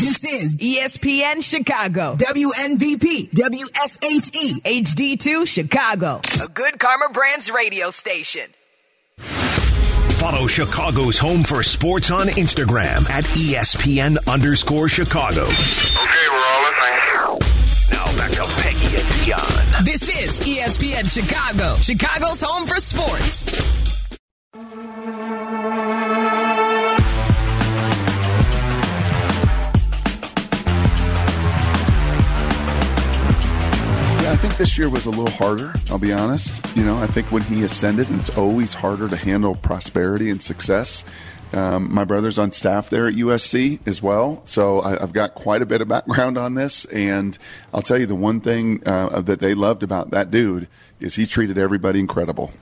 This is ESPN Chicago, WMVP, WSHE, HD2 Chicago, a good Karma Brands radio station. Follow Chicago's Home for Sports on Instagram at ESPN underscore Chicago. Okay, we're all listening. Now back to Peggy and Dionne. This is ESPN Chicago, Chicago's home for sports. This year was a little harder. I'll be honest. You know, I think when he ascended, it's always harder to handle prosperity and success. Um, my brother's on staff there at USC as well, so I, I've got quite a bit of background on this. And I'll tell you, the one thing uh, that they loved about that dude is he treated everybody incredible.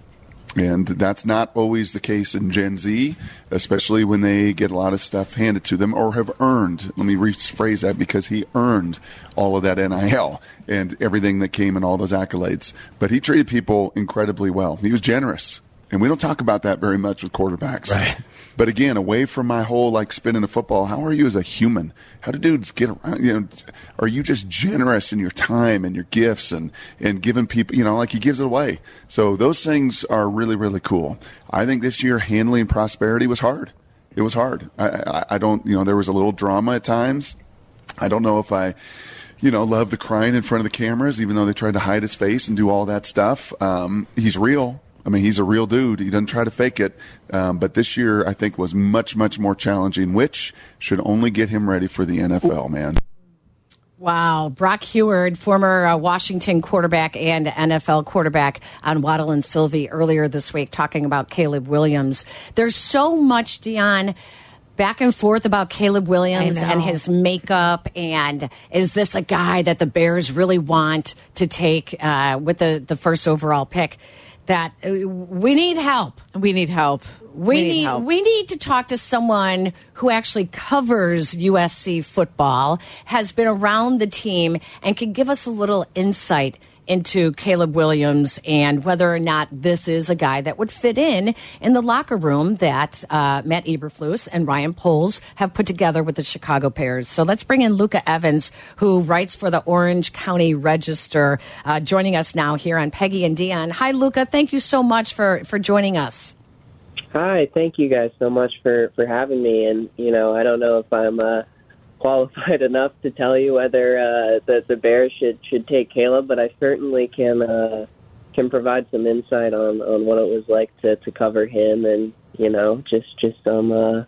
And that's not always the case in Gen Z, especially when they get a lot of stuff handed to them or have earned. Let me rephrase that because he earned all of that NIL and everything that came and all those accolades. But he treated people incredibly well. He was generous. And we don't talk about that very much with quarterbacks. Right. But again, away from my whole like spinning a football, how are you as a human? How do dudes get around? You know, are you just generous in your time and your gifts and and giving people? You know, like he gives it away. So those things are really really cool. I think this year handling prosperity was hard. It was hard. I, I, I don't. You know, there was a little drama at times. I don't know if I you know, love the crying in front of the cameras, even though they tried to hide his face and do all that stuff. Um, he's real. I mean, he's a real dude. He doesn't try to fake it. Um, but this year, I think, was much, much more challenging, which should only get him ready for the NFL, man. Wow. Brock Huard, former uh, Washington quarterback and NFL quarterback on Waddle and Silvy earlier this week, talking about Caleb Williams. There's so much, Dionne, back and forth about Caleb Williams and his makeup. And is this a guy that the Bears really want to take uh, with the, the first overall pick? That uh, we need help. We need help. We, need, help. we need to talk to someone who actually covers USC football, has been around the team, and can give us a little insight into Caleb Williams and whether or not this is a guy that would fit in in the locker room that uh, Matt Eberflus and Ryan Poles have put together with the Chicago Bears. So let's bring in Luca Evans, who writes for the Orange County Register, uh, joining us now here on Peggy and Dionne. Hi, Luca. Thank you so much for for joining us. Hi, thank you guys so much for for having me. And you know, I don't know if I'm uh, qualified enough to tell you whether uh, the the Bears should should take Caleb, but I certainly can uh, can provide some insight on on what it was like to to cover him, and you know, just just some uh,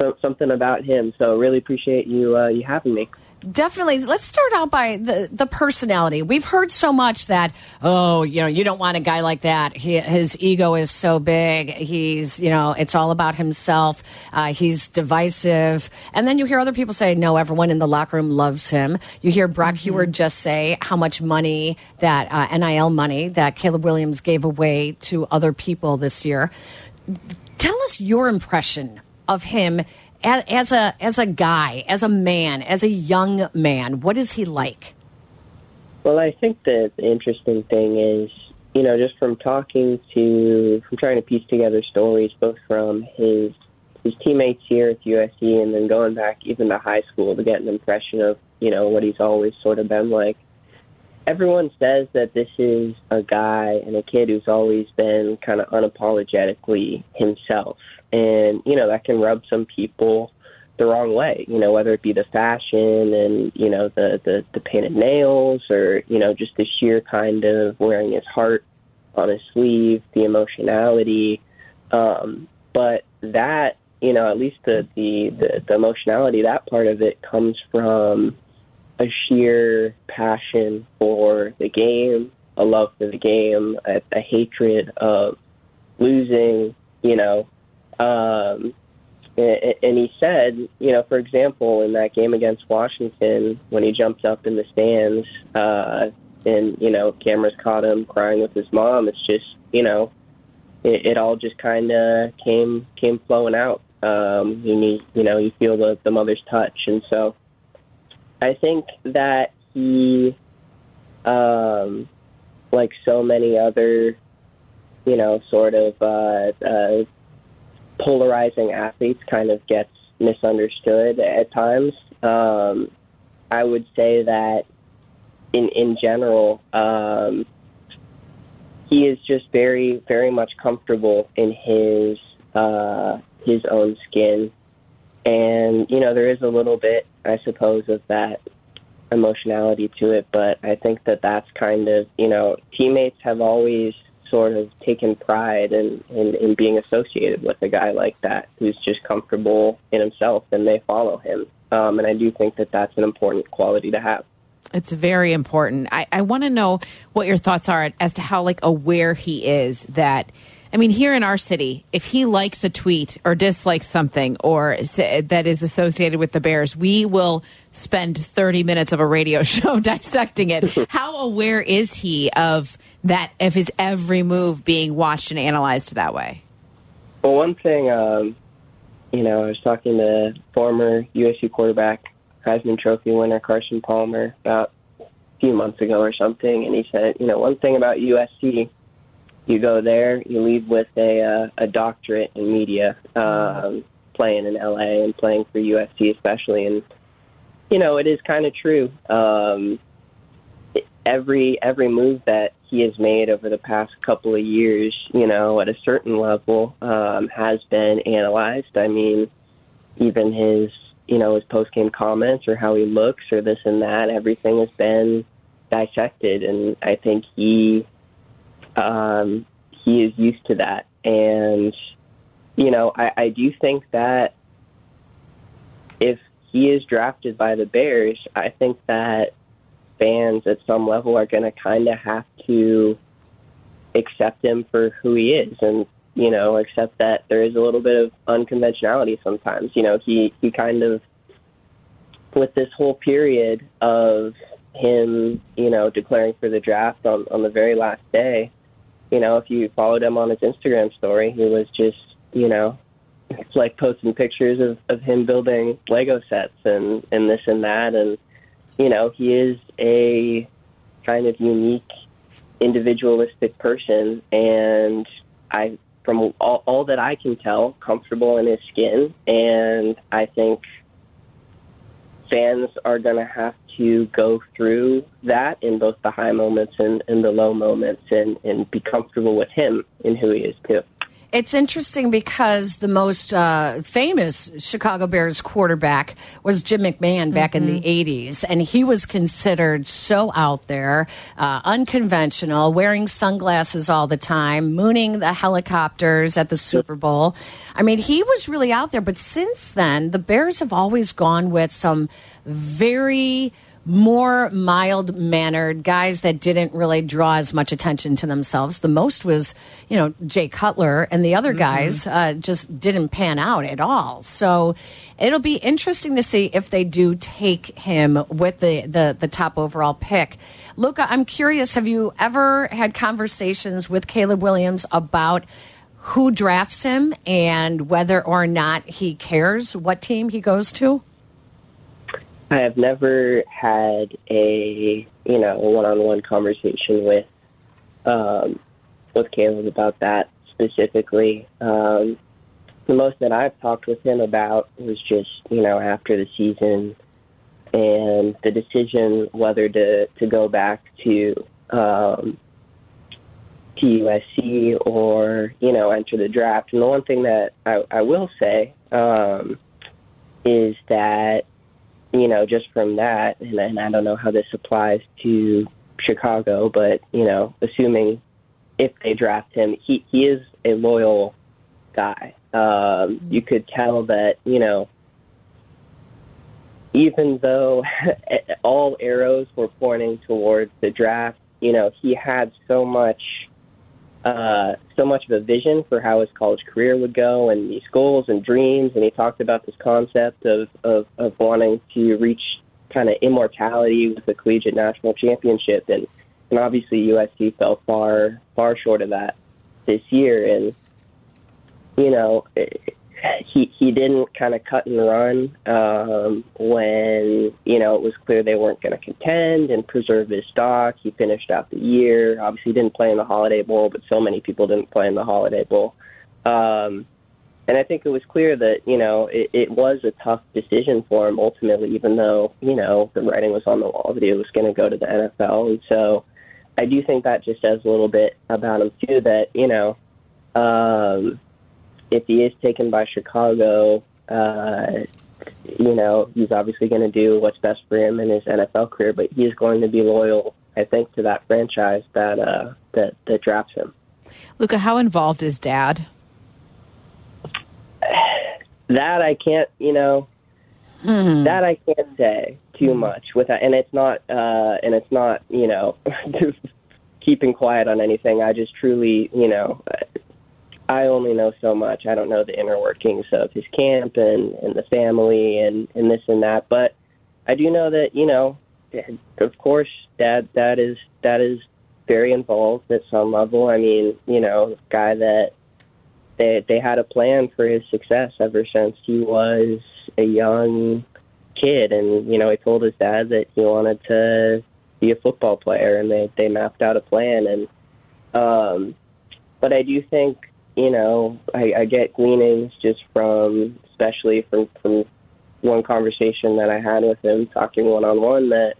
some something about him. So really appreciate you uh, you having me. Definitely. Let's start out by the the personality. We've heard so much that oh, you know, you don't want a guy like that. He, his ego is so big. He's you know, it's all about himself. Uh, he's divisive. And then you hear other people say, no, everyone in the locker room loves him. You hear Brock Huard just say how much money that uh, NIL money that Caleb Williams gave away to other people this year. Tell us your impression of him as, as a as a guy, as a man, as a young man. What is he like? Well, I think the interesting thing is, you know, just from talking to, from trying to piece together stories, both from his his teammates here at USC and then going back even to high school to get an impression of, you know, what he's always sort of been like. Everyone says that this is a guy and a kid who's always been kind of unapologetically himself. And, you know, that can rub some people the wrong way, you know, whether it be the fashion and, you know, the, the, the painted nails or, you know, just the sheer kind of wearing his heart on his sleeve, the emotionality. Um, but that, you know, at least the, the, the, the emotionality, that part of it comes from a sheer passion for the game, a love for the game, a, a hatred of losing, you know, um, and, and he said, you know, for example, in that game against Washington, when he jumped up in the stands, uh, and you know, cameras caught him crying with his mom. It's just, you know, it, it all just kind of came came flowing out. Um, you need, you know, you feel the the mother's touch, and so I think that he, um, like so many other, you know, sort of uh, uh, polarizing athletes kind of gets misunderstood at times. Um, I would say that in in general, um, he is just very very much comfortable in his uh, his own skin, and you know there is a little bit, I suppose, of that emotionality to it. But I think that that's kind of you know teammates have always sort of taken pride in, in, in being associated with a guy like that who's just comfortable in himself and they follow him. Um, and I do think that that's an important quality to have. It's very important. I, I want to know what your thoughts are as to how like aware he is that. I mean, here in our city, if he likes a tweet or dislikes something or that is associated with the Bears, we will spend 30 minutes of a radio show dissecting it. how aware is he of that, of his every move being watched and analyzed that way? Well, one thing, um, you know, I was talking to former USC quarterback Heisman Trophy winner Carson Palmer about a few months ago or something, and he said, you know, one thing about USC, you go there, you leave with a uh, a doctorate in media, um, playing in LA and playing for USC especially, and you know, it is kind of true. Um, every every move that he has made over the past couple of years, you know, at a certain level, um, has been analyzed. I mean, even his you know, his post game comments or how he looks or this and that. Everything has been dissected, and I think he um, he is used to that. And you know, I, I do think that if he is drafted by the Bears, I think that fans at some level are going to kind of have to accept him for who he is and you know, accept that there is a little bit of unconventionality sometimes. You know, he he kind of with this whole period of him, you know, declaring for the draft on on the very last day. You know, if you followed him on his Instagram story, he was just, you know, like posting pictures of of him building Lego sets and and this and that, and you know, he is a kind of unique individualistic person and I from all, all that I can tell, comfortable in his skin. And I think fans are going to have to go through that in both the high moments and, and the low moments and, and be comfortable with him and who he is, too. It's interesting because the most uh, famous Chicago Bears quarterback was Jim McMahon back mm -hmm. in the 80s. Mm-hmm. And he was considered so out there, uh, unconventional, wearing sunglasses all the time, mooning the helicopters at the Super Bowl. I mean, he was really out there. But since then, the Bears have always gone with some very more mild mannered guys that didn't really draw as much attention to themselves. The most was, you know, Jay Cutler, and the other mm-hmm. guys uh, just didn't pan out at all. So it'll be interesting to see if they do take him with the, the, the top overall pick. Luca, I'm curious have you ever had conversations with Caleb Williams about who drafts him and whether or not he cares what team he goes to? I have never had a you know one-on-one conversation with um, with Caleb about that specifically. Um, the most that I've talked with him about was just you know after the season and the decision whether to to go back to um, to USC or you know enter the draft. And the one thing that I, I will say um, is that you know, just from that, and, and I don't know how this applies to Chicago, but you know, assuming if they draft him, he he is a loyal guy. Um, you could tell that you know, even though all arrows were pointing towards the draft, you know, he had so much uh, so much of a vision for how his college career would go and these goals and dreams. And he talked about this concept of, of, of wanting to reach kind of immortality with the collegiate national championship. And, and obviously USC fell far, far short of that this year. And, you know, he he didn't kind of cut and run um, when you know it was clear they weren't going to contend and preserve his stock. He finished out the year. Obviously, didn't play in the Holiday Bowl, but so many people didn't play in the Holiday Bowl. Um, and I think it was clear that you know it, it was a tough decision for him ultimately, even though you know the writing was on the wall that he was going to go to the NFL, and so I do think that just says a little bit about him too. That you know, um, if he is taken by Chicago, uh, you know, he's obviously going to do what's best for him in his NFL career, but he's going to be loyal, I think, to that franchise that uh, that that drafts him. Luca, how involved is Dad? That I can't, you know, that I can't say too much without, and it's not, uh, and it's not, you know, keeping quiet on anything. I just truly, you know, I only know so much. I don't know the inner workings of his camp and and the family and and this and that, but I do know that, you know, of course, dad, that is that is very involved at some level. I mean, you know, guy that they they had a plan for his success ever since he was a young kid, and you know, he told his dad that he wanted to be a football player, and they they mapped out a plan. And um, but I do think you know I, I get gleanings just from, especially from from one conversation that I had with him, talking one on one, that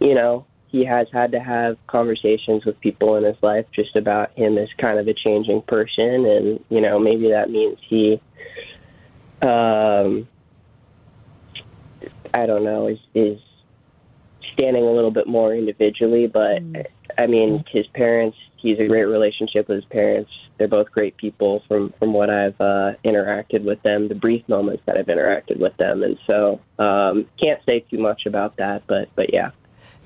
you know he has had to have conversations with people in his life just about him as kind of a changing person, and you know maybe that means he, um, I don't know, is is standing a little bit more individually. But I mean, his parents, he's a great relationship with his parents. They're both great people from from what I've uh, interacted with them, the brief moments that I've interacted with them, and so um, can't say too much about that. But but yeah.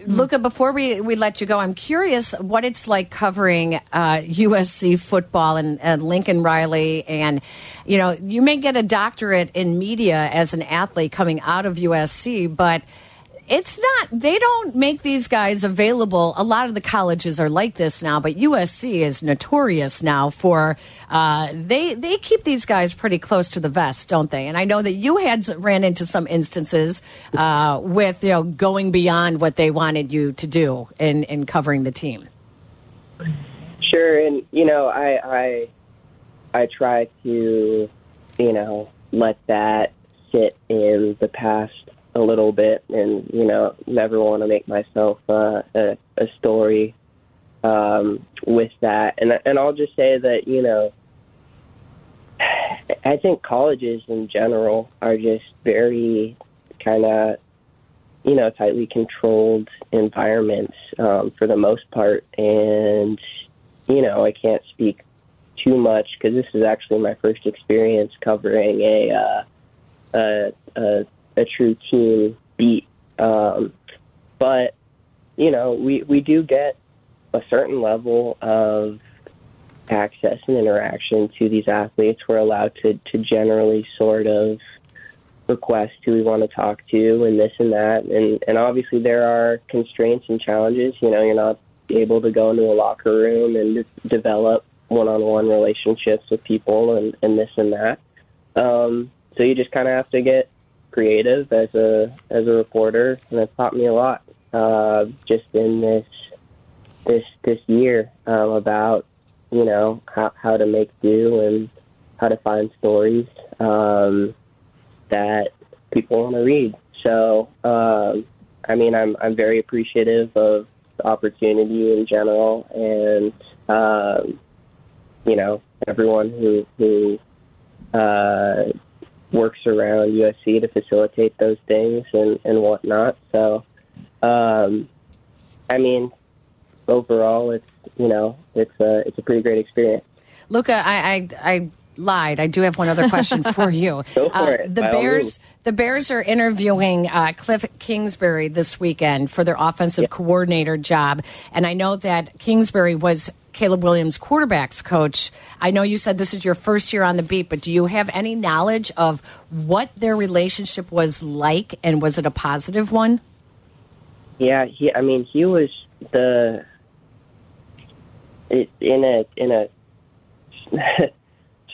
Luca, before we, we let you go, I'm curious what it's like covering uh, USC football and, and Lincoln Riley. And, you know, you may get a doctorate in media as an athlete coming out of USC, but it's not, they don't make these guys available. A lot of the colleges are like this now, but USC is notorious now for, uh, they, they keep these guys pretty close to the vest, don't they? And I know that you had ran into some instances, uh, with, you know, going beyond what they wanted you to do in, in covering the team. Sure, and you know, I I I try to, you know, let that sit in the past a little bit, and you know, never want to make myself uh, a, a story um, with that. And and I'll just say that you know, I think colleges in general are just very kind of you know tightly controlled environments um, for the most part, and you know I can't speak too much because this is actually my first experience covering a uh, a, a, a true team beat. Um, but you know we we do get a certain level of access and interaction to these athletes. We're allowed to to generally sort of request who we want to talk to and this and that and and obviously there are constraints and challenges you know you're not able to go into a locker room and de- develop one-on-one relationships with people and and this and that um so you just kind of have to get creative as a as a reporter and it's taught me a lot uh just in this this this year um about you know how how to make do and how to find stories um that people want to read. So, um, I mean, I'm I'm very appreciative of the opportunity in general, and um, you know, everyone who who uh, works around USC to facilitate those things and and whatnot. So, um, I mean, overall, it's you know, it's a it's a pretty great experience. Luca, I, I, I lied. I do have one other question for you. Go for Uh, it, the by Bears, the Bears are interviewing uh, Cliff Kingsbury this weekend for their offensive coordinator job, and I know that Kingsbury was Caleb Williams' quarterbacks coach. I know you said this is your first year on the beat, but do you have any knowledge of what their relationship was like, and was it a positive one? Yeah, he. I mean, he was the in a in a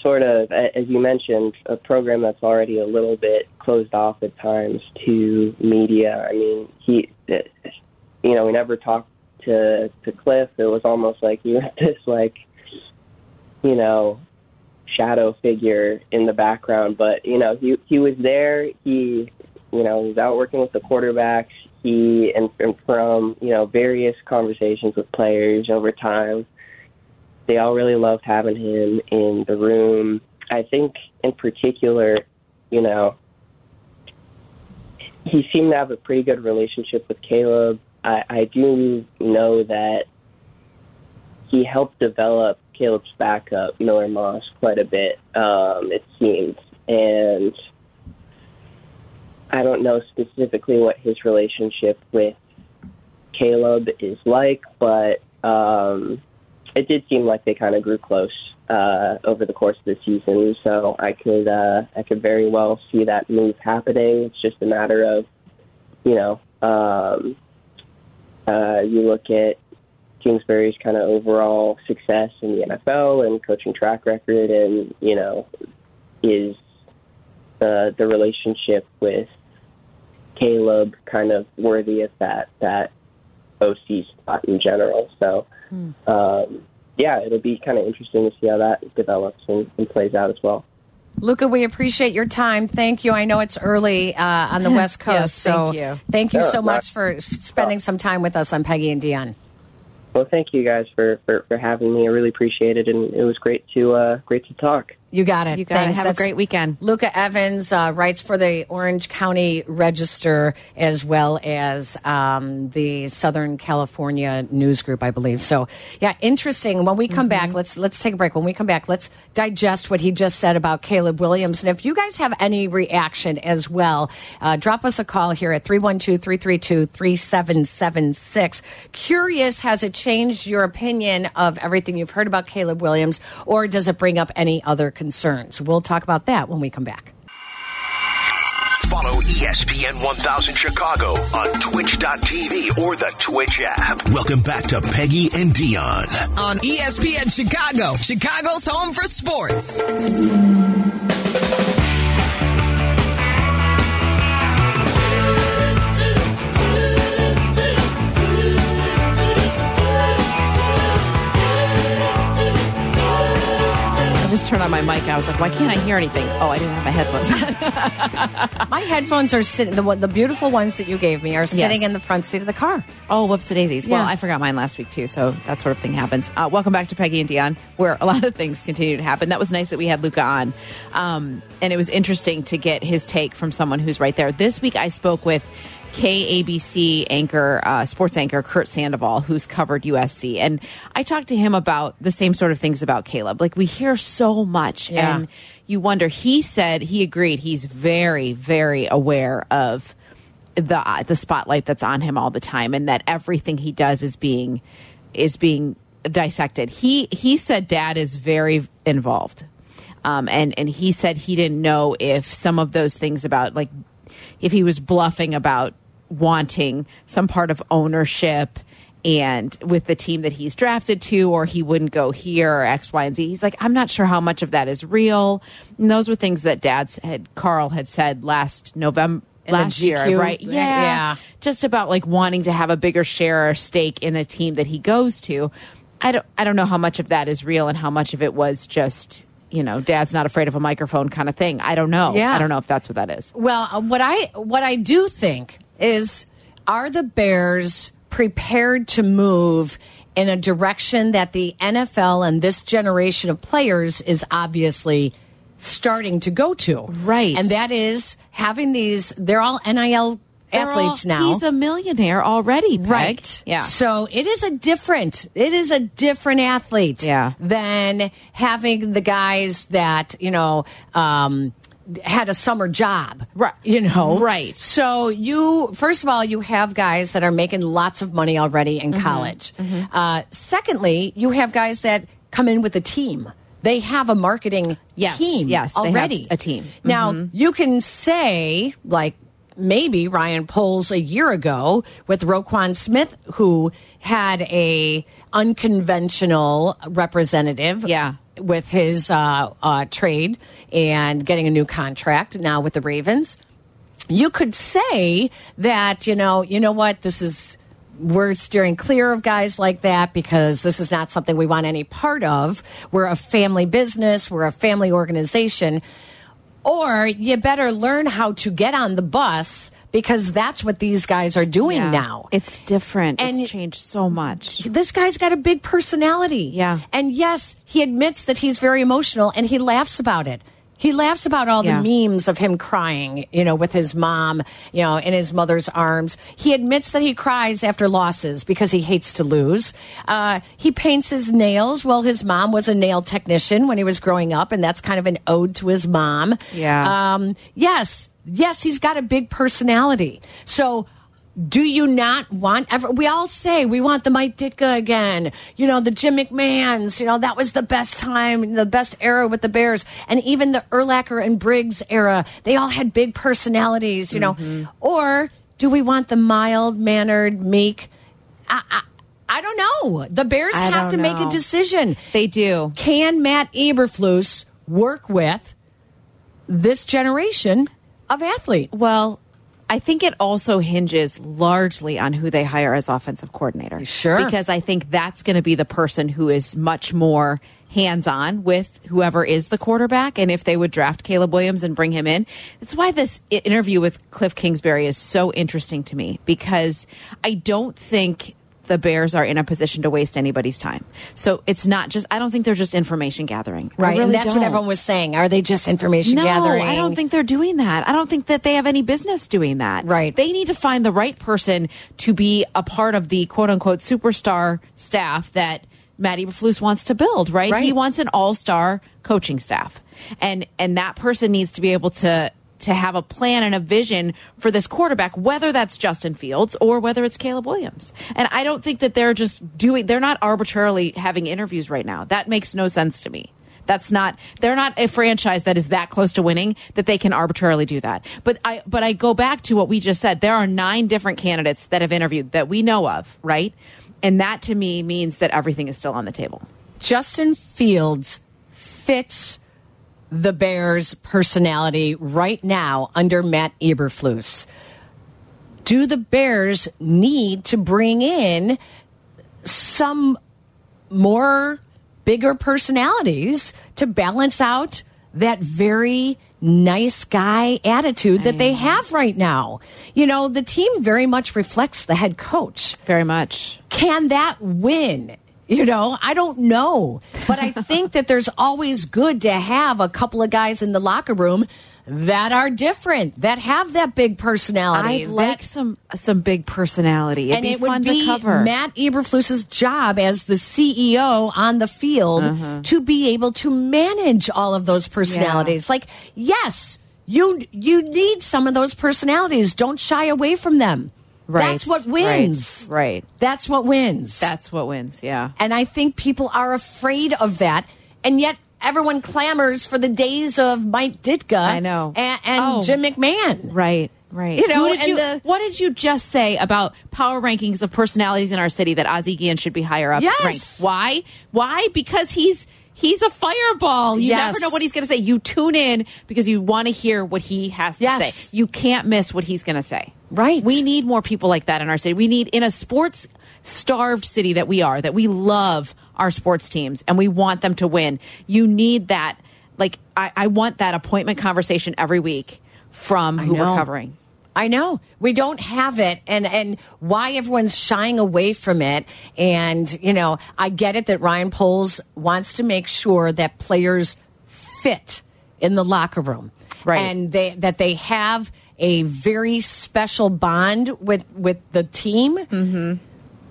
sort of, as you mentioned, a program that's already a little bit closed off at times to media. I mean, he, you know, we never talked to to Cliff. It was almost like he was this like, you know, shadow figure in the background, but you know he he was there. He you know was out working with the quarterbacks. He and, and from you know various conversations with players over time, they all really loved having him in the room. I think in particular, you know, he seemed to have a pretty good relationship with Caleb. I, I do know that he helped develop Caleb's backup, Miller Moss, quite a bit, um, it seems. And I don't know specifically what his relationship with Caleb is like, but um, it did seem like they kind of grew close uh, over the course of the season. So I could uh, I could very well see that move happening. It's just a matter of, you know, um, uh, you look at Kingsbury's kind of overall success in the NFL and coaching track record, and you know, is the the relationship with Caleb kind of worthy of that that OC spot in general. So, um, yeah, it'll be kind of interesting to see how that develops and, and plays out as well. Luca, we appreciate your time. Thank you. I know it's early uh, on the West Coast, Yes, so thank you. thank you Sure, so not- much for spending some time with us on Peggy and Dionne. Well, thank you guys for, for, for having me. I really appreciate it, and it was great to uh, great to talk. You got it. You got Thanks. have a great weekend. Luca Evans uh, writes for the Orange County Register as well as um, the Southern California News Group, I believe. So, yeah, interesting. When we come back, let's let's take a break. When we come back, let's digest what he just said about Caleb Williams. And if you guys have any reaction as well, uh, drop us a call here at 312-332-3776. Curious, has it changed your opinion of everything you've heard about Caleb Williams, or does it bring up any other concerns? We'll talk about that when we come back. Follow ESPN 1000 Chicago on twitch.tv or the Twitch app. Welcome back to Peggy and Dionne. On ESPN Chicago, Chicago's home for sports. Turned on my mic. I was like, why can't I hear anything? Oh, I didn't have my headphones on. My headphones are sitting. The, the beautiful ones that you gave me are sitting Yes. in the front seat of the car. Oh, whoops the daisies. Well, I forgot mine last week too, so that sort of thing happens. Uh, welcome back to Peggy and Dionne, where a lot of things continue to happen. That was nice that we had Luca on, um, and it was interesting to get his take from someone who's right there. This week, I spoke with KABC anchor, uh, sports anchor Curt Sandoval, who's covered USC, and I talked to him about the same sort of things about Caleb. Like we hear so much, Yeah. and you wonder. He said he agreed. He's very, very aware of the the spotlight that's on him all the time and that everything he does is being is being dissected. He he said dad is very involved. Um, and and he said he didn't know if some of those things about like if he was bluffing about wanting some part of ownership and with the team that he's drafted to or he wouldn't go here or x y and z. He's like i'm not sure how much of that is real. And those were things that dad's had carl had said last november last year right? Yeah. yeah. Just about like wanting to have a bigger share or stake in a team that he goes to. I don't i don't know how much of that is real and how much of it was just you know dad's not afraid of a microphone kind of thing. I don't know. Yeah. i don't know if that's what that is. Well, uh, what I what I do think is, are the Bears prepared to move in a direction that the NFL and this generation of players is obviously starting to go to? Right. and that is having these. They're all NIL athletes all- now. He's a millionaire already, Peg. Right. Yeah. So it is a different, it is a different athlete. Yeah. Than having the guys that, you know, um, had a summer job. Right. You know? Right. So you, first of all, you have guys that are making lots of money already in Mm-hmm. college. Uh, secondly, you have guys that come in with a team. They have a marketing Yes, team yes, they have already. a team. Now, you can say, like, maybe Ryan Poles a year ago with Roquan Smith, who had a unconventional representative. Yeah. With his uh, uh, trade and getting a new contract now with the Ravens, you could say that you know, you know what, this is we're steering clear of guys like that because this is not something we want any part of. We're a family business, we're a family organization. Or you better learn how to get on the bus because that's what these guys are doing Yeah. now. It's different. And- it's changed so much. this guy's got a big personality. Yeah. And yes, he admits that he's very emotional and he laughs about it. He laughs about all Yeah. the memes of him crying, you know, with his mom, you know, in his mother's arms. He admits that he cries after losses because he hates to lose. Uh, he paints his nails. Well, his mom was a nail technician when he was growing up, and that's kind of an ode to his mom. Yeah. Um, yes, yes, he's got a big personality. So, do you not want ever? We all say we want the Mike Ditka again. You know, the Jim McMahons. You know, that was the best time, the best era with the Bears, and even the Urlacher and Briggs era. They all had big personalities. You know, mm-hmm. or do we want the mild mannered, meek? I, I, I don't know. The Bears I have to don't make a decision. They do. Can Matt Eberflus work with this generation of athlete? Well, I think it also hinges largely on who they hire as offensive coordinator. Sure. Because I think that's going to be the person who is much more hands on with whoever is the quarterback. And if they would draft Caleb Williams and bring him in, that's why this interview with Cliff Kingsbury is so interesting to me because I don't think the Bears are in a position to waste anybody's time. So it's not just, I don't think they're just information gathering. Right, really and that's what don't. everyone was saying. Are they just information No, gathering? I don't think they're doing that. I don't think that they have any business doing that. Right. They need to find the right person to be a part of the quote unquote superstar staff that Matt Eberflus wants to build, right? Right. He wants an all-star coaching staff. And and that person needs to be able to to have a plan and a vision for this quarterback, whether that's Justin Fields or whether it's Caleb Williams. And I don't think that they're just doing they're not arbitrarily having interviews right now. That makes no sense to me. That's not they're not a franchise that is that close to winning that they can arbitrarily do that. But I but I go back to what we just said. There are nine different candidates that have interviewed that we know of, right? And that to me means that everything is still on the table. Justin Fields fits the Bears' personality right now under Matt Eberflus. Do the Bears need to bring in some more bigger personalities to balance out that very nice guy attitude that they mm. have right now? You know, the team very much reflects the head coach Very much. can that win? You know, I don't know. But I think that there's always good to have a couple of guys in the locker room that are different, that have that big personality. I'd like that- some some big personality. It'd and be it would be. Matt Eberflus's job as the CEO on the field Uh-huh. to be able to manage all of those personalities. Like, yes, you you need some of those personalities. Don't shy away from them. Right, That's what wins. right, right. That's what wins. That's what wins. Yeah. And I think people are afraid of that. And yet everyone clamors for the days of Mike Ditka. I know. And, and Oh. Jim McMahon. Right, right. You know, did and you, the- what did you just say about power rankings of personalities in our city that Ozzie Guillen should be higher up Yes. ranked? Why? Why? Because he's he's a fireball. You Yes. never know what he's going to say. You tune in because you want to hear what he has to Yes. say. You can't miss what he's going to say. Right. We need more people like that in our city. We need in a sports starved city that we are, that we love our sports teams and we want them to win. You need that. Like I, I want that appointment conversation every week from who know. we're covering. I know we don't have it, and and why everyone's shying away from it. And you know, I get it that Ryan Poles wants to make sure that players fit in the locker room, Right. And they that they have a very special bond with with the team. Mm-hmm.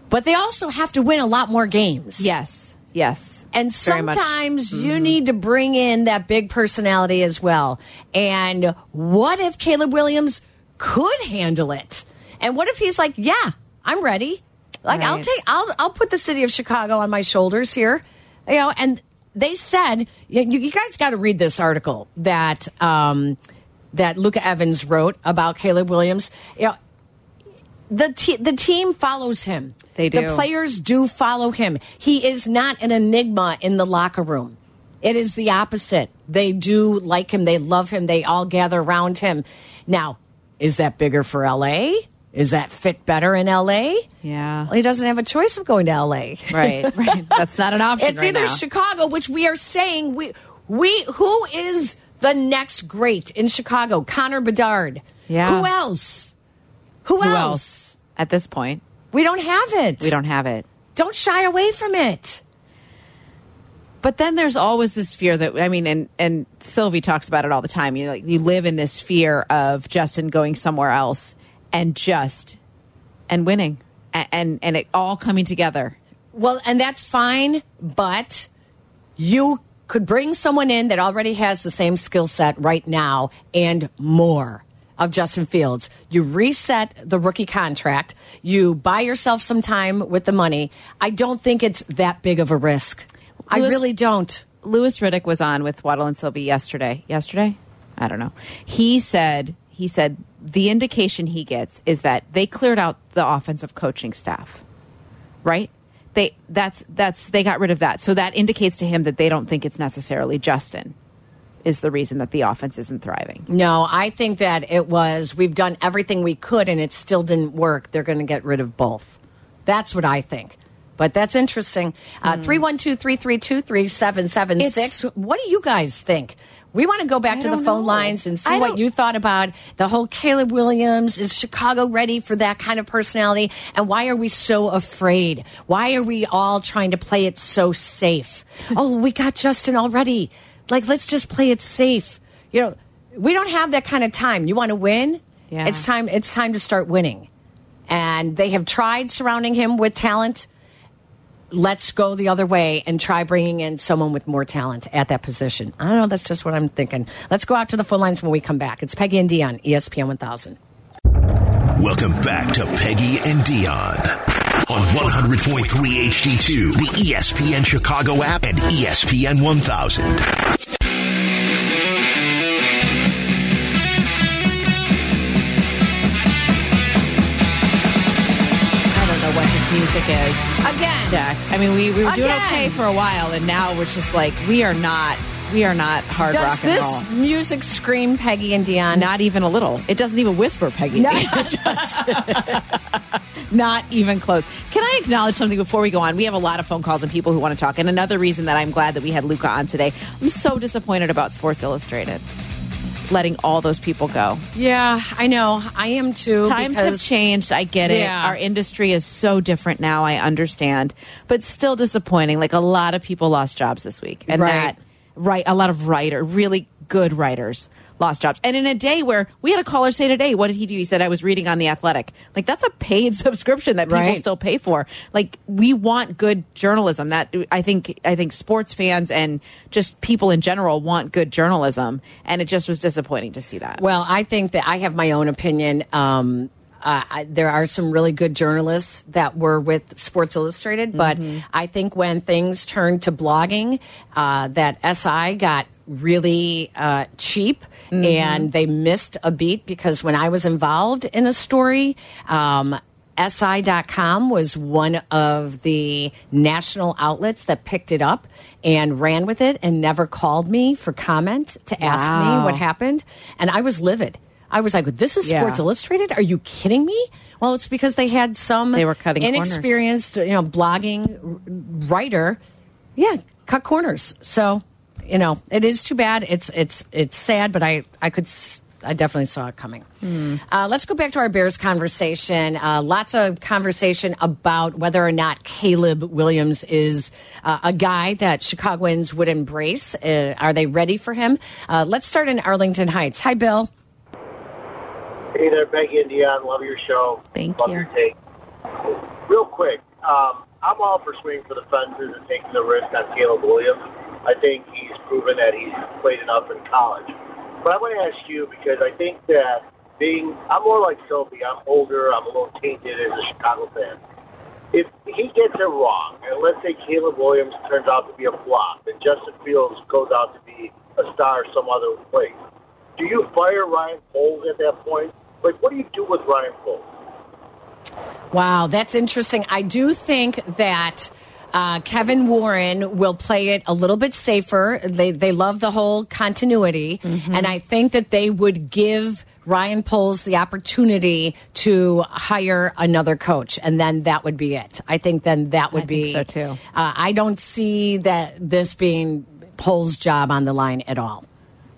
But they also have to win a lot more games. Yes. Yes. And sometimes you need to bring in that big personality as well. And what if Caleb Williams could handle it? And what if he's like, "Yeah, I'm ready. Like I'll take I'll I'll put the city of Chicago on my shoulders here." You know, and they said you, you guys got to read this article that um that Luca Evans wrote about Caleb Williams. You know, the te- the team follows him. They do. The players do follow him. He is not an enigma in the locker room. It is the opposite. They do like him. They love him. They all gather around him. Now, is that bigger for LA Is that fit better in LA? Yeah. Well, he doesn't have a choice of going to LA. Right, right. That's not an option. It's right either now. Chicago, which we are saying we we who is the next great in Chicago? Connor Bedard. Yeah. Who else? Who, Who else? else? At this point, We don't have it. we don't have it. Don't shy away from it. But then there's always this fear that I mean, and and Silvy talks about it all the time. You know, like you live in this fear of Justin going somewhere else and just and winning and and, and it all coming together. Well, and that's fine, but you could bring someone in that already has the same skill set right now and more of Justin Fields. You reset the rookie contract, you buy yourself some time with the money. I don't think it's that big of a risk. I really don't. Louis Riddick was on with Waddle and Silvy yesterday. Yesterday, I don't know. He said he said the indication he gets is that they cleared out the offensive coaching staff, right? They that's that's they got rid of that, so that indicates to him that they don't think it's necessarily Justin is the reason that the offense isn't thriving. No, I think that it was we've done everything we could and it still didn't work. They're going to get rid of both. That's what I think. But that's interesting. Uh, 312 332 3776. What do you guys think? We want to go back to the phone know. lines and see what you thought about the whole Caleb Williams. Is Chicago ready for that kind of personality? And why are we so afraid? Why are we all trying to play it so safe? oh, we got Justin already. Like, let's just play it safe. You know, we don't have that kind of time. You want to win? Yeah. It's time. It's time to start winning. And they have tried surrounding him with talent. Let's go the other way and try bringing in someone with more talent at that position. I don't know. That's just what I'm thinking. Let's go out to the phone lines when we come back. It's Peggy and Dionne, ESPN 1000. Welcome back to Peggy and Dionne on 100.3 HD2, the ESPN Chicago app, and ESPN 1000. Music is. Again. Jack. I mean, we, we were doing Again. okay for a while, and now we're just like we are not we are not hard Does rock and this roll. music scream Peggy and Dionne? Not even a little. It doesn't even whisper, Peggy. No. Not even close. Can I acknowledge something before we go on? We have a lot of phone calls and people who want to talk. And another reason that I'm glad that we had Luca on today, I'm so disappointed about Sports Illustrated letting all those people go. Yeah, I know. I am too. Times have changed. I get it. Yeah. Our industry is so different now. I understand, but still disappointing. Like a lot of people lost jobs this week, and Right. that right, a lot of writer, really good writers lost jobs. And in a day where we had a caller say today, what did he do? He said, "I was reading on the Athletic." Like that's a paid subscription that people Right. still pay for. Like we want good journalism. That I think I think sports fans and just people in general want good journalism, and it just was disappointing to see that. Well, I think that I have my own opinion. Um, uh, I, there are some really good journalists that were with Sports Illustrated, but I think when things turned to blogging, uh, that SI got really uh, cheap and they missed a beat because when I was involved in a story, um, SI.com was one of the national outlets that picked it up and ran with it and never called me for comment to ask me what happened. And I was livid. I was like, this is Yeah. Sports Illustrated? Are you kidding me? Well, it's because they had some They were cutting corners. inexperienced, you know, blogging writer. Yeah, cut corners. So, you know, it is too bad. It's it's it's sad, but I I could I definitely saw it coming. Uh, let's go back to our Bears conversation. Uh, lots of conversation about whether or not Caleb Williams is uh, a guy that Chicagoans would embrace. Uh, are they ready for him? Uh, let's start in Arlington Heights. Hi, Bill. Hey there, Peggy and Dionne. Love your show. Thank Love you. your take. Real quick, um, I'm all for swinging for the fences and taking the risk on Caleb Williams. I think he's proven that he's played enough in college. But I want to ask you because I think that being, I'm more like Sophie. I'm older. I'm a little tainted as a Chicago fan. If he gets it wrong, and let's say Caleb Williams turns out to be a flop, and Justin Fields goes out to be a star some other place, do you fire Ryan Poles at that point? Like, what do you do with Ryan Poles? Wow, that's interesting. I do think that uh, Kevin Warren will play it a little bit safer. They they love the whole continuity, and I think that they would give Ryan Poles the opportunity to hire another coach, and then that would be it. I think then that would I be think so, too. Uh, I don't see that this being Poles' job on the line at all.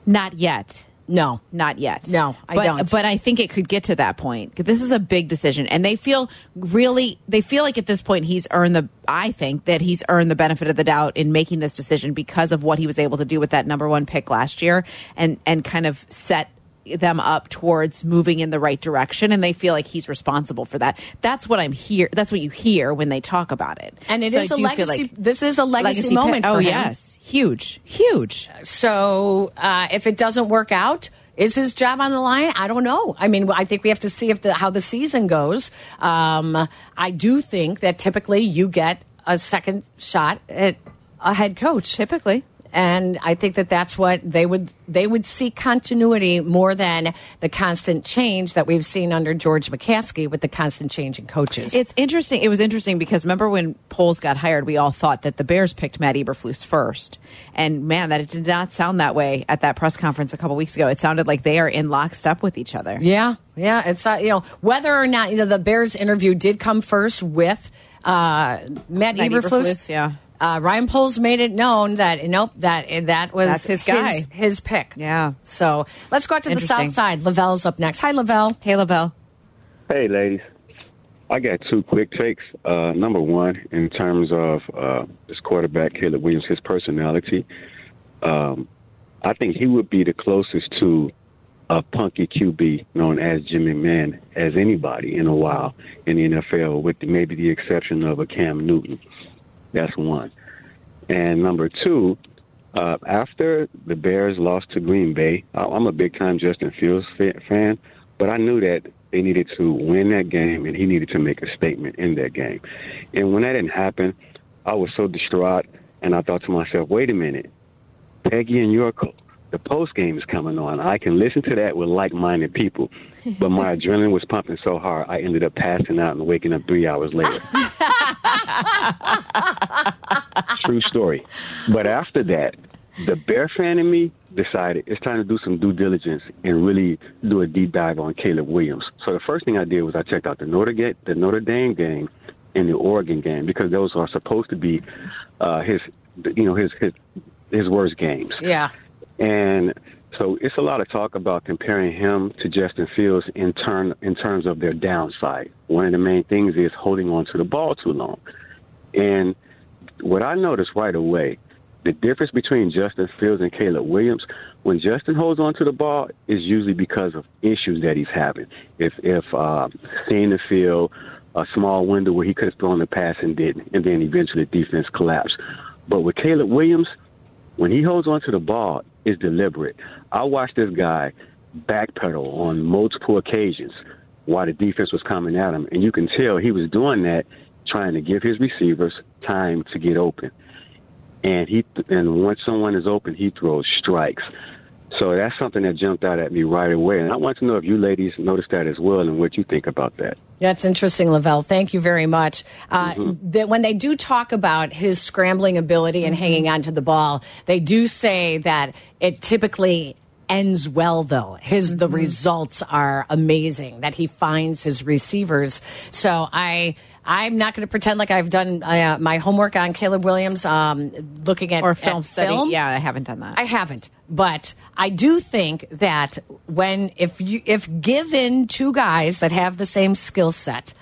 Not yet. No, Not yet. No, I but, don't. But I think it could get to that point. This is a big decision, and they feel really. They feel like at this point he's earned the. I think that he's earned the benefit of the doubt in making this decision because of what he was able to do with that number one pick last year, and and kind of set them up towards moving in the right direction and they feel like he's responsible for that that's what i'm here that's what you hear when they talk about it and it So is a legacy. like this is a legacy, legacy moment for oh him. yes huge huge So uh, if it doesn't work out, is his job on the line? I don't know. I mean, I think we have to see if the, how the season goes. Um, I do think that typically you get a second shot at a head coach. typically And I think that that's what they would they would seek continuity more than the constant change that we've seen under George McCaskey with the constant change in coaches. It's interesting. It was interesting because remember when Poles got hired, we all thought that the Bears picked Matt Eberflus first, and man, that it did not sound that way at that press conference a couple weeks ago. It sounded like they are in lockstep with each other. Yeah, yeah. It's uh, you know whether or not you know the Bears interview did come first with uh, Matt, Matt Eberflus. Eberflus, yeah. Uh, Ryan Poles made it known that nope that that was That's his guy. his, pick. Yeah. So let's go out to the south side. Lavelle's up next. Hi, Lavelle. Hey, Lavelle. Hey, ladies. I got two quick takes. Uh, number one, in terms of uh, this quarterback, Caleb Williams, his personality, um, I think he would be the closest to a punky QB known as Jimmy McMahon as anybody in a while in the NFL, with maybe the exception of a Cam Newton. That's one. And number two, uh, after the Bears lost to Green Bay, I'm a big time Justin Fields fan, but I knew that they needed to win that game and he needed to make a statement in that game. And when that didn't happen, I was so distraught and I thought to myself, wait a minute, Peggy and Yorko, the post game is coming on. I can listen to that with like minded people. But my adrenaline was pumping so hard, I ended up passing out and waking up three hours later. True story. But after that, the bear fan in me decided it's time to do some due diligence and really do a deep dive on Caleb Williams. So the first thing I did was I checked out the Notre, Ga- the Notre Dame game and the Oregon game because those are supposed to be uh, his, you know, his his his worst games. Yeah. And so it's a lot of talk about comparing him to Justin Fields in turn in terms of their downside. One of the main things is holding on to the ball too long. And what I noticed right away, the difference between Justin Fields and Caleb Williams, when Justin holds on to the ball, is usually because of issues that he's having. If if uh, seeing the field, a small window where he could have thrown the pass and didn't, and then eventually the defense collapsed. But with Caleb Williams, when he holds onto the ball, it's deliberate. I watched this guy backpedal on multiple occasions while the defense was coming at him, and you can tell he was doing that trying to give his receivers time to get open. And he and once someone is open, he throws strikes. So that's something that jumped out at me right away. And I want to know if you ladies noticed that as well and what you think about that. That's interesting, Lavelle. Thank you very much. Uh, mm-hmm. that when they do talk about his scrambling ability and mm-hmm. hanging onto the ball, they do say that it typically ends well though his the mm-hmm. results are amazing that he finds his receivers so i i'm not going to pretend like i've done uh, my homework on caleb williams um, looking at Or film at study. film. Yeah, I haven't done that. I haven't, but I do think that when if you if given two guys that have the same skill set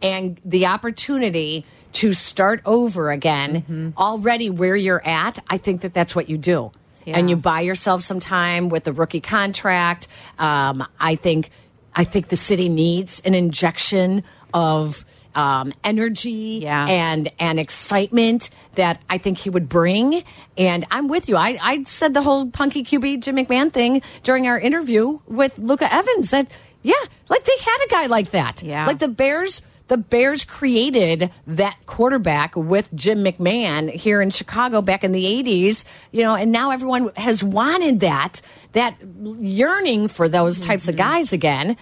and the opportunity to start over again already where you're at, I think that that's what you do. Yeah. And you buy yourself some time with the rookie contract. Um, I think I think the city needs an injection of um, energy Yeah. and and excitement that I think he would bring. And I'm with you. I, I said the whole punky QB Jim McMahon thing during our interview with Luca Evans that yeah, like they had a guy like that. Yeah. like the Bears. The Bears created that quarterback with Jim McMahon here in Chicago back in the 80s, you know, and now everyone has wanted that, that yearning for those types of guys again.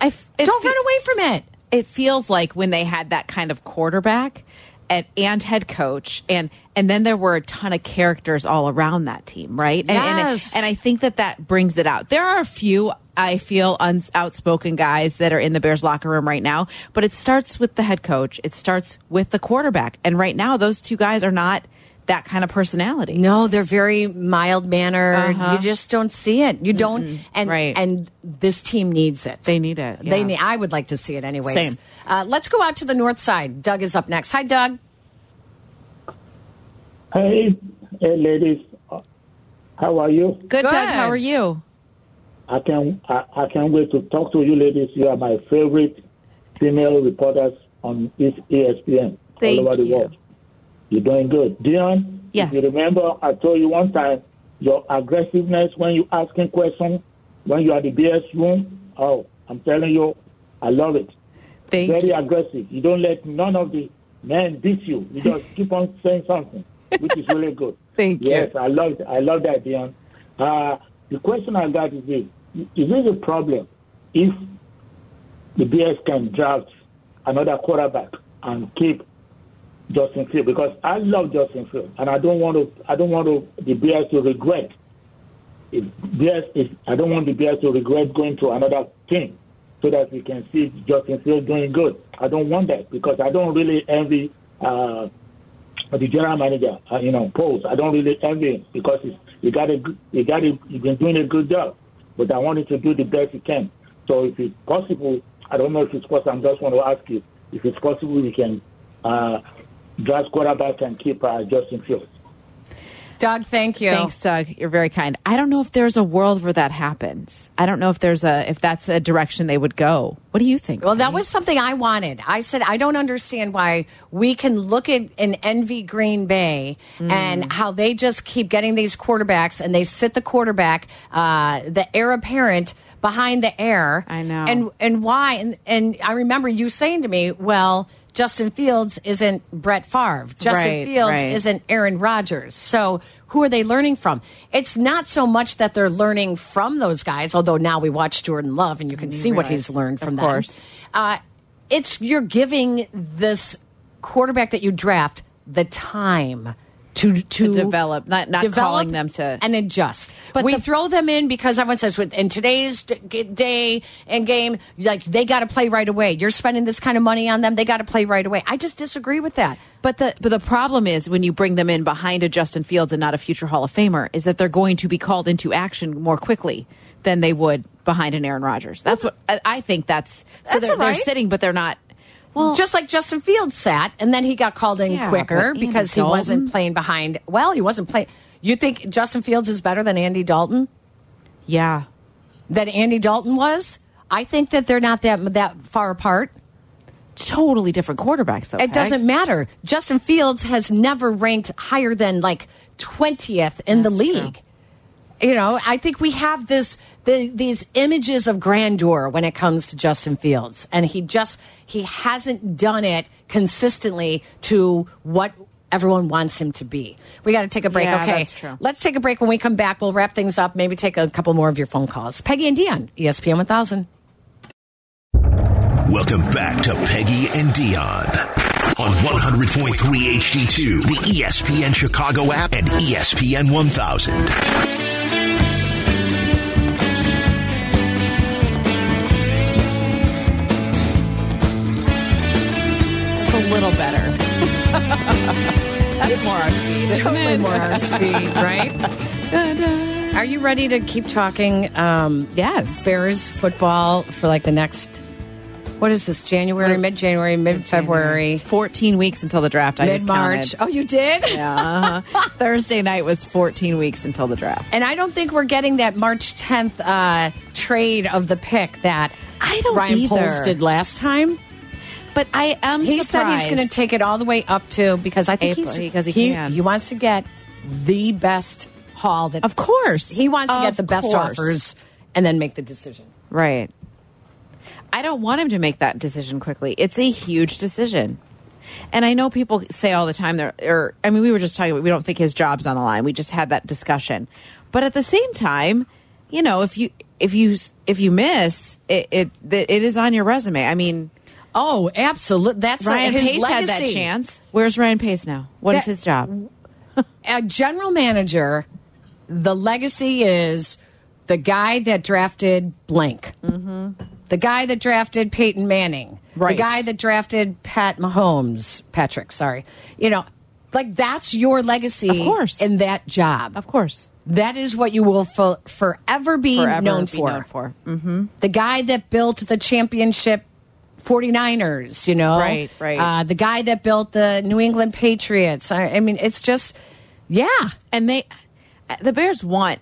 I Don't run away from it. It feels like when they had that kind of quarterback and, and head coach and and then there were a ton of characters all around that team right and, and, Yes. and i think that that brings it out there are a few I feel uns outspoken guys that are in the Bears locker room right now, but it starts with the head coach. It starts with the quarterback. And right now, those two guys are not that kind of personality. No, they're very mild mannered. Uh-huh. You just don't see it. You don't, and Right. and this team needs it. They need it. They need. I would like to see it anyways. Same. Uh, let's go out to the north side. Doug is up next. Hi, Doug. Hey, hey, ladies, Uh, how are you? Good, Doug. How are you? I can I, I can't wait to talk to you, ladies. You are my favorite female reporters on E- ESPN Thank all over the you. world. You're doing good, Dionne. Yes. If you remember, I told you one time your aggressiveness when you asking questions when you are the BS room. Oh, I'm telling you, I love it. Thank Very you. aggressive. You don't let none of the men beat you. You just keep on saying something, which is really good. Thank you. Yes, I love it. I love that, Dionne. Uh, the question I got is this: Is this a problem if the BS can draft another quarterback and keep Justin Field? Because I love Justin Field, and I don't want to. I don't want to, the Bears to regret. If BS is, I don't want the BS to regret going to another team so that we can see Justin Field doing good. I don't want that because I don't really envy. Uh, the general manager, uh, you know, Post. I don't really envy him because he's, he got a, he got a, he's been doing a good job. But I want him to do the best he can. So if it's possible, I don't know if it's possible. I just want to ask you if it's possible we can uh, draft quarterback and keep uh, Justin Fields. Doug, thank you. Thanks, Doug. You're very kind. I don't know if there's a world where that happens. I don't know if there's a if that's a direction they would go. What do you think? Well, that was something I wanted. I said, I don't understand why we can look at and envy Green Bay Mm. and how they just keep getting these quarterbacks and they sit the quarterback, uh, the heir apparent behind the heir. I know. And and why? And and I remember you saying to me, well, Justin Fields isn't Brett Favre. Justin Right, Fields right. isn't Aaron Rodgers. So who are they learning from? It's not so much that they're learning from those guys, although now we watch Jordan Love and you can see what he's learned from of them. course. Uh, it's you're giving this quarterback that you draft the time to to, develop, not- not calling them to- and adjust. But we the- throw them in because everyone says with in today's day and game, like they got to play right away. You're spending this kind of money on them, they got to play right away. I just disagree with that. But the but the problem is when you bring them in behind a Justin Fields and not a future Hall of Famer is that they're going to be called into action more quickly than they would behind an Aaron Rodgers. That's what I, I think. That's so That's they're, right. they're sitting, but they're not. Well, just like Justin Fields sat, and then he got called in Yeah, quicker because he wasn't playing behind. Well, he wasn't playing. You think Justin Fields is better than Andy Dalton? yeah, Than Andy Dalton was? I think that they're not that that far apart. totally different quarterbacks though. It Peg. doesn't matter. Justin Fields has never ranked higher than like 20th in the That's league. You know, I think we have this the, these images of grandeur when it comes to Justin Fields, and he just he hasn't done it consistently to what everyone wants him to be. We got to take a break. Yeah, okay, that's true. let's take a break. When we come back, we'll wrap things up. Maybe take a couple more of your phone calls. Peggy and Dionne, ESPN 1000. Welcome back to Peggy and Dionne on 100.3 HD2, the ESPN Chicago app, and ESPN 1000. Little better. That's more our speed. totally more our speed, right? Are you ready to keep talking? Um, Yes. Bears football for like the next. What is this? January, mid January, mid February, 14 weeks until the draft. I mid just March. counted. Oh, you did? Yeah, uh-huh. Thursday night was 14 weeks until the draft. And I don't think we're getting that March 10th uh, trade of the pick that I don't Ryan either. Poles did last time. But I am He said he's going to take it all the way up to because I think April, he's because he can. he wants to get the best haul that Of course. he wants to get the best course. offers and then make the decision. Right. I don't want him to make that decision quickly. It's a huge decision. And I know people say all the time there or I mean we were just talking about we don't think his job's on the line. We just had that discussion. But at the same time, you know, if you if you if you miss, it it, it is on your resume. I mean, Oh, absolutely. That's Ryan his Pace had that chance. Where's Ryan Pace now? What is That- his job? A general manager, the legacy is the guy that drafted blank, the guy that drafted Peyton Manning, Right. the guy that drafted Pat Mahomes, Patrick, sorry. You know, like that's your legacy Of course. in that job. Of course. That is what you will fo- forever be Forever known be for. known for. Mm-hmm. The guy that built the championship 49ers, you know? Right, right. Uh, the guy that built the New England Patriots. I, I mean, it's just, yeah. And they, the Bears want.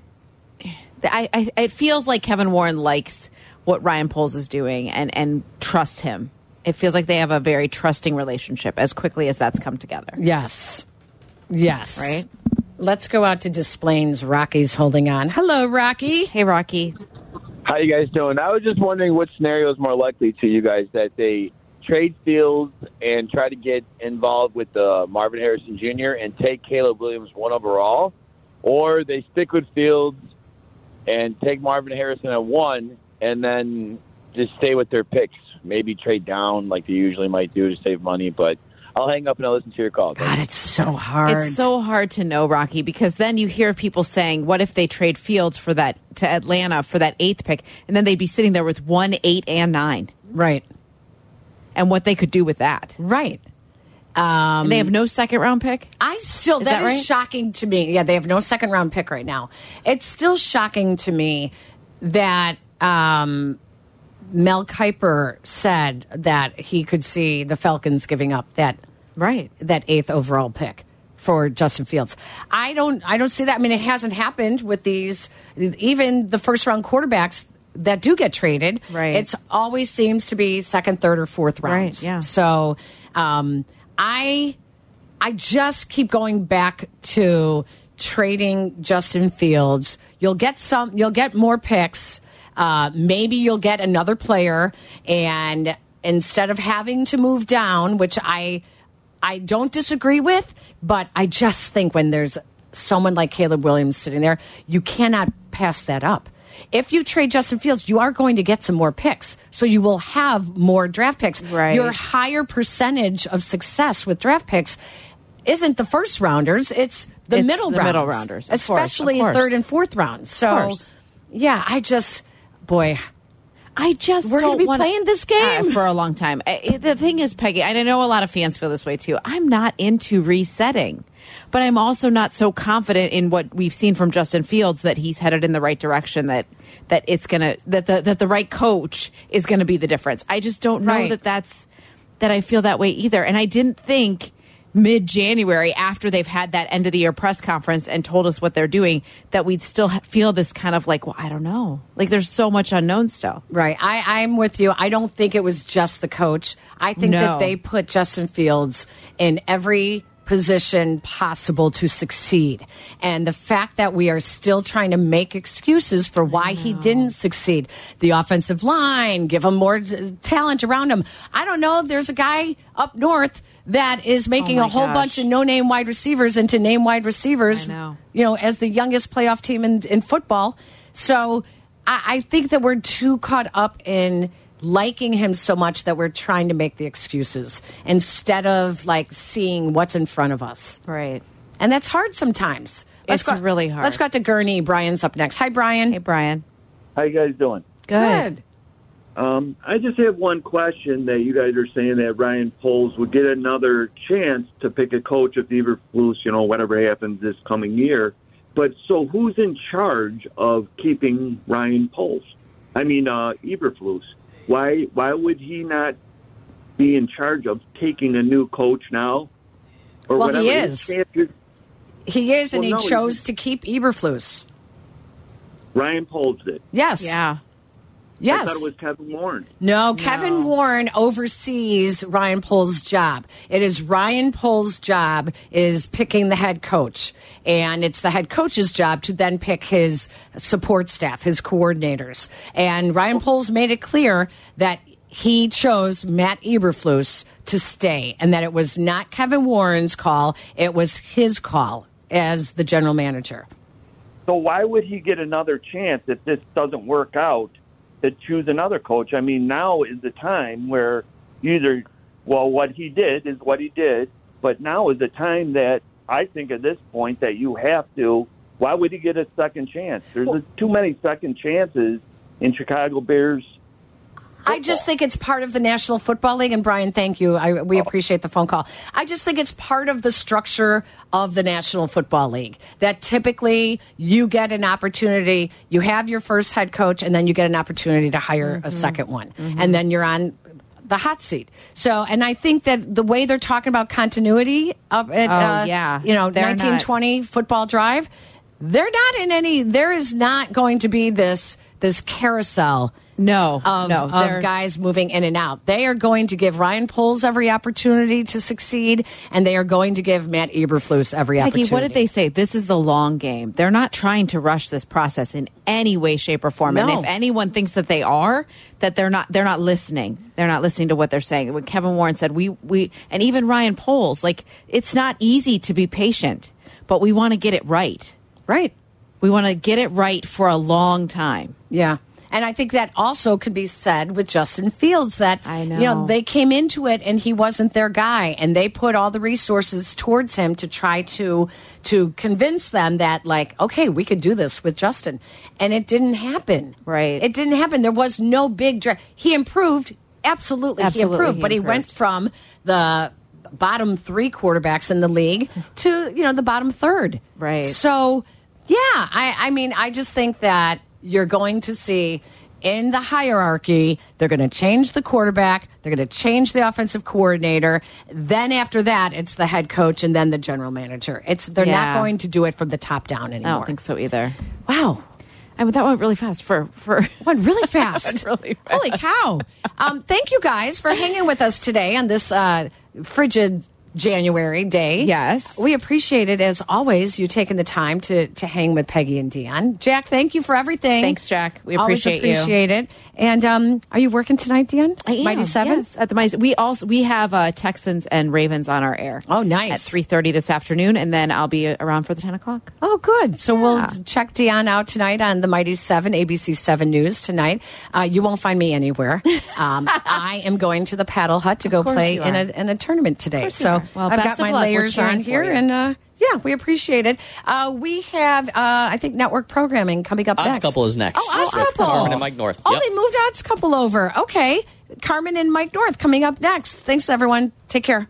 I, I it feels like Kevin Warren likes what Ryan Poles is doing and and trusts him. It feels like they have a very trusting relationship as quickly as that's come together. Yes. Yes. Right? Let's go out to Des Plaines. Rocky's holding on. Hello, Rocky. Hey, Rocky. How you guys doing? I was just wondering what scenario is more likely to you guys that they trade Fields and try to get involved with uh, Marvin Harrison Jr. and take Caleb Williams one overall, or they stick with Fields and take Marvin Harrison at one and then just stay with their picks. Maybe trade down like they usually might do to save money, but I'll hang up and I'll listen to your call. God, it's so hard. It's so hard to know, Rocky, because then you hear people saying, "What if they trade Fields for that to Atlanta for that eighth pick?" And then they'd be sitting there with one, eight, and nine, right. and what they could do with that. Right. Um, And they have no second round pick. I still Is that that is right? shocking to me. Yeah, they have no second round pick right now. It's still shocking to me that um, Mel Kiper said that he could see the Falcons giving up that Right. that eighth overall pick for Justin Fields. I don't I don't see that. I mean, it hasn't happened with these even the first round quarterbacks that do get traded. Right. It's always seems to be second, third, or fourth round. Right, yeah. So um, I I just keep going back to trading Justin Fields. You'll get some. You'll get more picks. Uh, maybe you'll get another player, and instead of having to move down, which I I don't disagree with, but I just think when there's someone like Caleb Williams sitting there, you cannot pass that up. If you trade Justin Fields, you are going to get some more picks. So you will have more draft picks. Right. Your higher percentage of success with draft picks isn't the first rounders, it's the It's middle the rounds. middle rounders, of course, especially course. third and fourth rounds. So, yeah, I just, boy, I just We're gonna be wanna- playing this game. Uh, for a long time. I- the thing is, Peggy, and I know a lot of fans feel this way too. I'm not into resetting, but I'm also not so confident in what we've seen from Justin Fields that he's headed in the right direction. That that it's gonna that the that the right coach is gonna be the difference. I just don't know Right. that that's that I feel that way either. And I didn't think mid January after they've had that end of the year press conference and told us what they're doing that we'd still feel this kind of like, well, I don't know. Like there's so much unknown still. Right. I, I'm with you. I don't think it was just the coach. I think No. that they put Justin Fields in every position possible to succeed. And the fact that we are still trying to make excuses for why he didn't succeed. The offensive line, give him more talent around him. I don't know. There's a guy up north that is making Oh a whole gosh. bunch of no name wide receivers into name wide receivers. I know. You know, as the youngest playoff team in, in football. So I, I think that we're too caught up in liking him so much that we're trying to make the excuses instead of like seeing what's in front of us. Right. And that's hard sometimes. It's really hard. Let's go out to Gurnee. Brian's up next. Hi, Brian. Hey, Brian. How you guys doing? Good. Um, I just have one question that you guys are saying that Ryan Poles would get another chance to pick a coach if Eberflus, you know, whatever happens this coming year. But so who's in charge of keeping Ryan Poles? I mean, uh, Eberflus. Why why would he not be in charge of taking a new coach now? Or Well, he is. He is, and Well, he no, chose just- to keep Eberflus. Ryan Poles did. Yes. Yeah. Yes. I thought it was Kevin Warren. No, Kevin Warren oversees Ryan Poles' job. It is Ryan Poles' job is picking the head coach, and it's the head coach's job to then pick his support staff, his coordinators. And Ryan Poles made it clear that he chose Matt Eberflus to stay, and that it was not Kevin Warren's call; it was his call as the general manager. So why would he get another chance if this doesn't work out to choose another coach? I mean, now is the time where either, well, what he did is what he did, but now is the time that I think at this point that you have to Why would he get a second chance? There's too many second chances in Chicago Bears. I just think it's part of the National Football League. And Brian, thank you. I, we appreciate the phone call. I just think it's part of the structure of the National Football League that typically you get an opportunity, you have your first head coach, and then you get an opportunity to hire a second one. And then you're on the hot seat. So, and I think that the way they're talking about continuity up at, Oh, uh, yeah. you know, They're not- 1920 football drive, they're not in any, there is not going to be this, this carousel No, of, no, of guys moving in and out. They are going to give Ryan Poles every opportunity to succeed, and they are going to give Matt Eberflus every Peggy, opportunity. what did they say? This is the long game. They're not trying to rush this process in any way, shape, or form. And if anyone thinks that they are, that they're not, they're not listening. They're not listening to what they're saying. What Kevin Warren said, we, we, and even Ryan Poles, like it's not easy to be patient, but we want to get it right. Right. We want to get it right for a long time. Yeah. And I think that also can be said with Justin Fields that I know. you know they came into it and he wasn't their guy. And they put all the resources towards him to try to to convince them that like okay we could do this with Justin. And it didn't happen. Right. it didn't happen. There was no big dra- he improved. Absolutely, Absolutely, he improved. He but he went from the bottom 3 quarterbacks in the league to you know the bottom third. Right. so yeah, I, I mean, I just think that you're going to see in the hierarchy, they're going to change the quarterback, they're going to change the offensive coordinator. Then after that, it's the head coach and then the general manager. It's they're Yeah. not going to do it from the top down anymore. I don't think so either. Wow. I mean, that went really fast for, for, Went really fast. really fast. Holy cow. Um, thank you guys for hanging with us today on this uh, frigid January day. Yes. We appreciate it as always, you taking the time to, to hang with Peggy and Dionne. Jack, thank you for everything. Thanks, Jack. We Always appreciate you. it. And um, are you working tonight, Dionne? I am, Mighty Seven? yes, at the Mighty. We also we have uh, Texans and Ravens on our air. Oh, nice. At three thirty this afternoon, and then I'll be around for the ten o'clock. Oh, good. So we'll check Dionne out tonight on the Mighty Seven, ABC Seven News tonight. Uh, you won't find me anywhere. Um, I am going to the Paddle Hut to go play in a, in a tournament today. So are. Well, I've best got of my luck. Layers on here, and uh, yeah, we appreciate it. Uh, we have, uh, I think, network programming coming up Odds next. Couple is next. Oh, Odds With Couple. Carmen and Mike North. Oh, Yep. they moved Odds Couple over. Okay. Carmen and Mike North coming up next. Thanks, everyone. Take care.